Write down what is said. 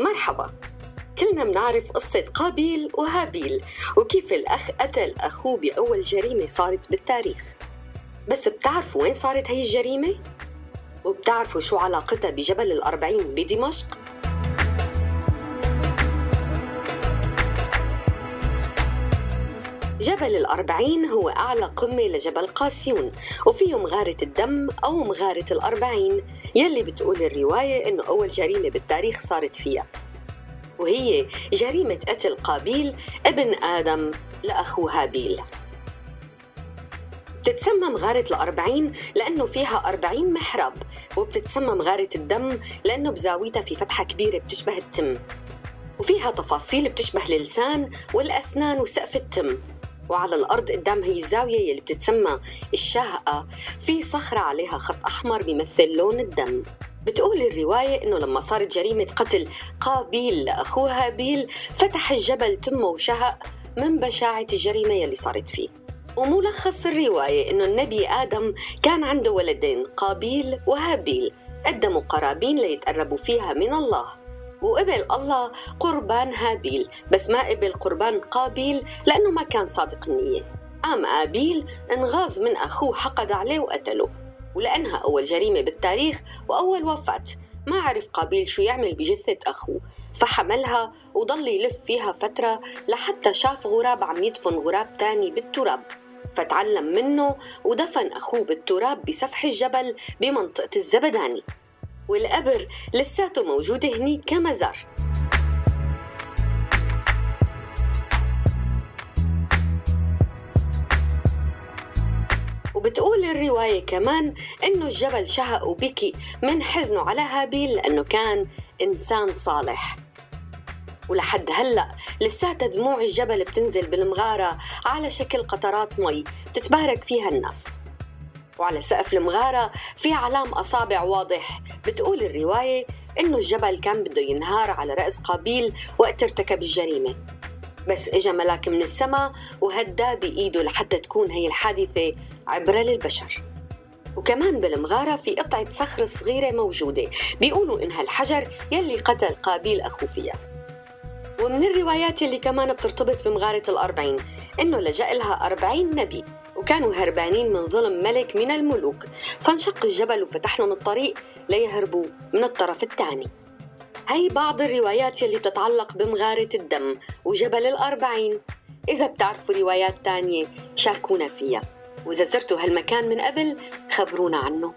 مرحبا كلنا بنعرف قصة قابيل وهابيل وكيف الأخ قتل أخوه بأول جريمة صارت بالتاريخ بس بتعرفوا وين صارت هي الجريمة؟ وبتعرفوا شو علاقتها بجبل الأربعين بدمشق؟ جبل الأربعين هو أعلى قمة لجبل قاسيون وفيه مغارة الدم أو مغارة الأربعين يلي بتقول الرواية إنه أول جريمة بالتاريخ صارت فيها. وهي جريمة قتل قابيل ابن آدم لأخوه هابيل بتتسمى مغارة الأربعين لأنه فيها أربعين محراب وبتتسمى مغارة الدم لأنه بزاويتها في فتحة كبيرة بتشبه التم. وفيها تفاصيل بتشبه اللسان والأسنان وسقف التم. وعلى الأرض قدام هي الزاوية يلي بتتسمى الشهقة. في صخرة عليها خط أحمر بيمثل لون الدم. بتقول الرواية إنه لما صارت جريمة قتل قابيل لأخوه هابيل فتح الجبل تمه وشهق من بشاعة الجريمة يلي صارت فيه. وملخص الرواية إنه النبي آدم كان عنده ولدين قابيل وهابيل. قدموا قرابين ليتقربوا فيها من الله. وقبل الله قربان هابيل بس ما قبل قربان قابيل لأنه ما كان صادق النية. قام آبيل انغاظ من أخوه حقد عليه وقتله ولأنها أول جريمة بالتاريخ وأول وفاة. ما عرف قابيل شو يعمل بجثة أخوه فحملها وضل يلف فيها فترة لحتى شاف غراب عم يدفن غراب تاني بالتراب. فتعلم منه ودفن أخوه بالتراب بسفح الجبل بمنطقة الزبداني. والقبر لساته موجود هني كمزار. وبتقول الرواية كمان إنه الجبل شهق وبكي من حزنه على هابيل لأنه كان إنسان صالح. ولحد هلأ لساتها دموع الجبل بتنزل بالمغارة على شكل قطرات مي تتبارك فيها الناس. وعلى سقف المغارة في علام أصابع واضح بتقول الرواية إنه الجبل كان بده ينهار على رأس قابيل وقت ارتكب الجريمة. بس إجا ملاك من السماء وهداه بإيده لحتى تكون هي الحادثة عبرة للبشر. وكمان بالمغارة في قطعة صخرة صغيرة موجودة. بيقولوا إنها الحجر يلي قتل قابيل أخو فيها. ومن الروايات اللي كمان بترتبط بمغارة الأربعين إنه لجأ لها أربعين نبي. وكانوا هربانين من ظلم ملك من الملوك. فانشق الجبل وفتح لهم الطريق ليهربوا من الطرف الثاني. هي بعض الروايات يلي بتتعلق بمغارة الدم وجبل الأربعين. إذا بتعرفوا روايات تانية شاركونا فيها. وإذا زرتوا هالمكان من قبل خبرونا عنه.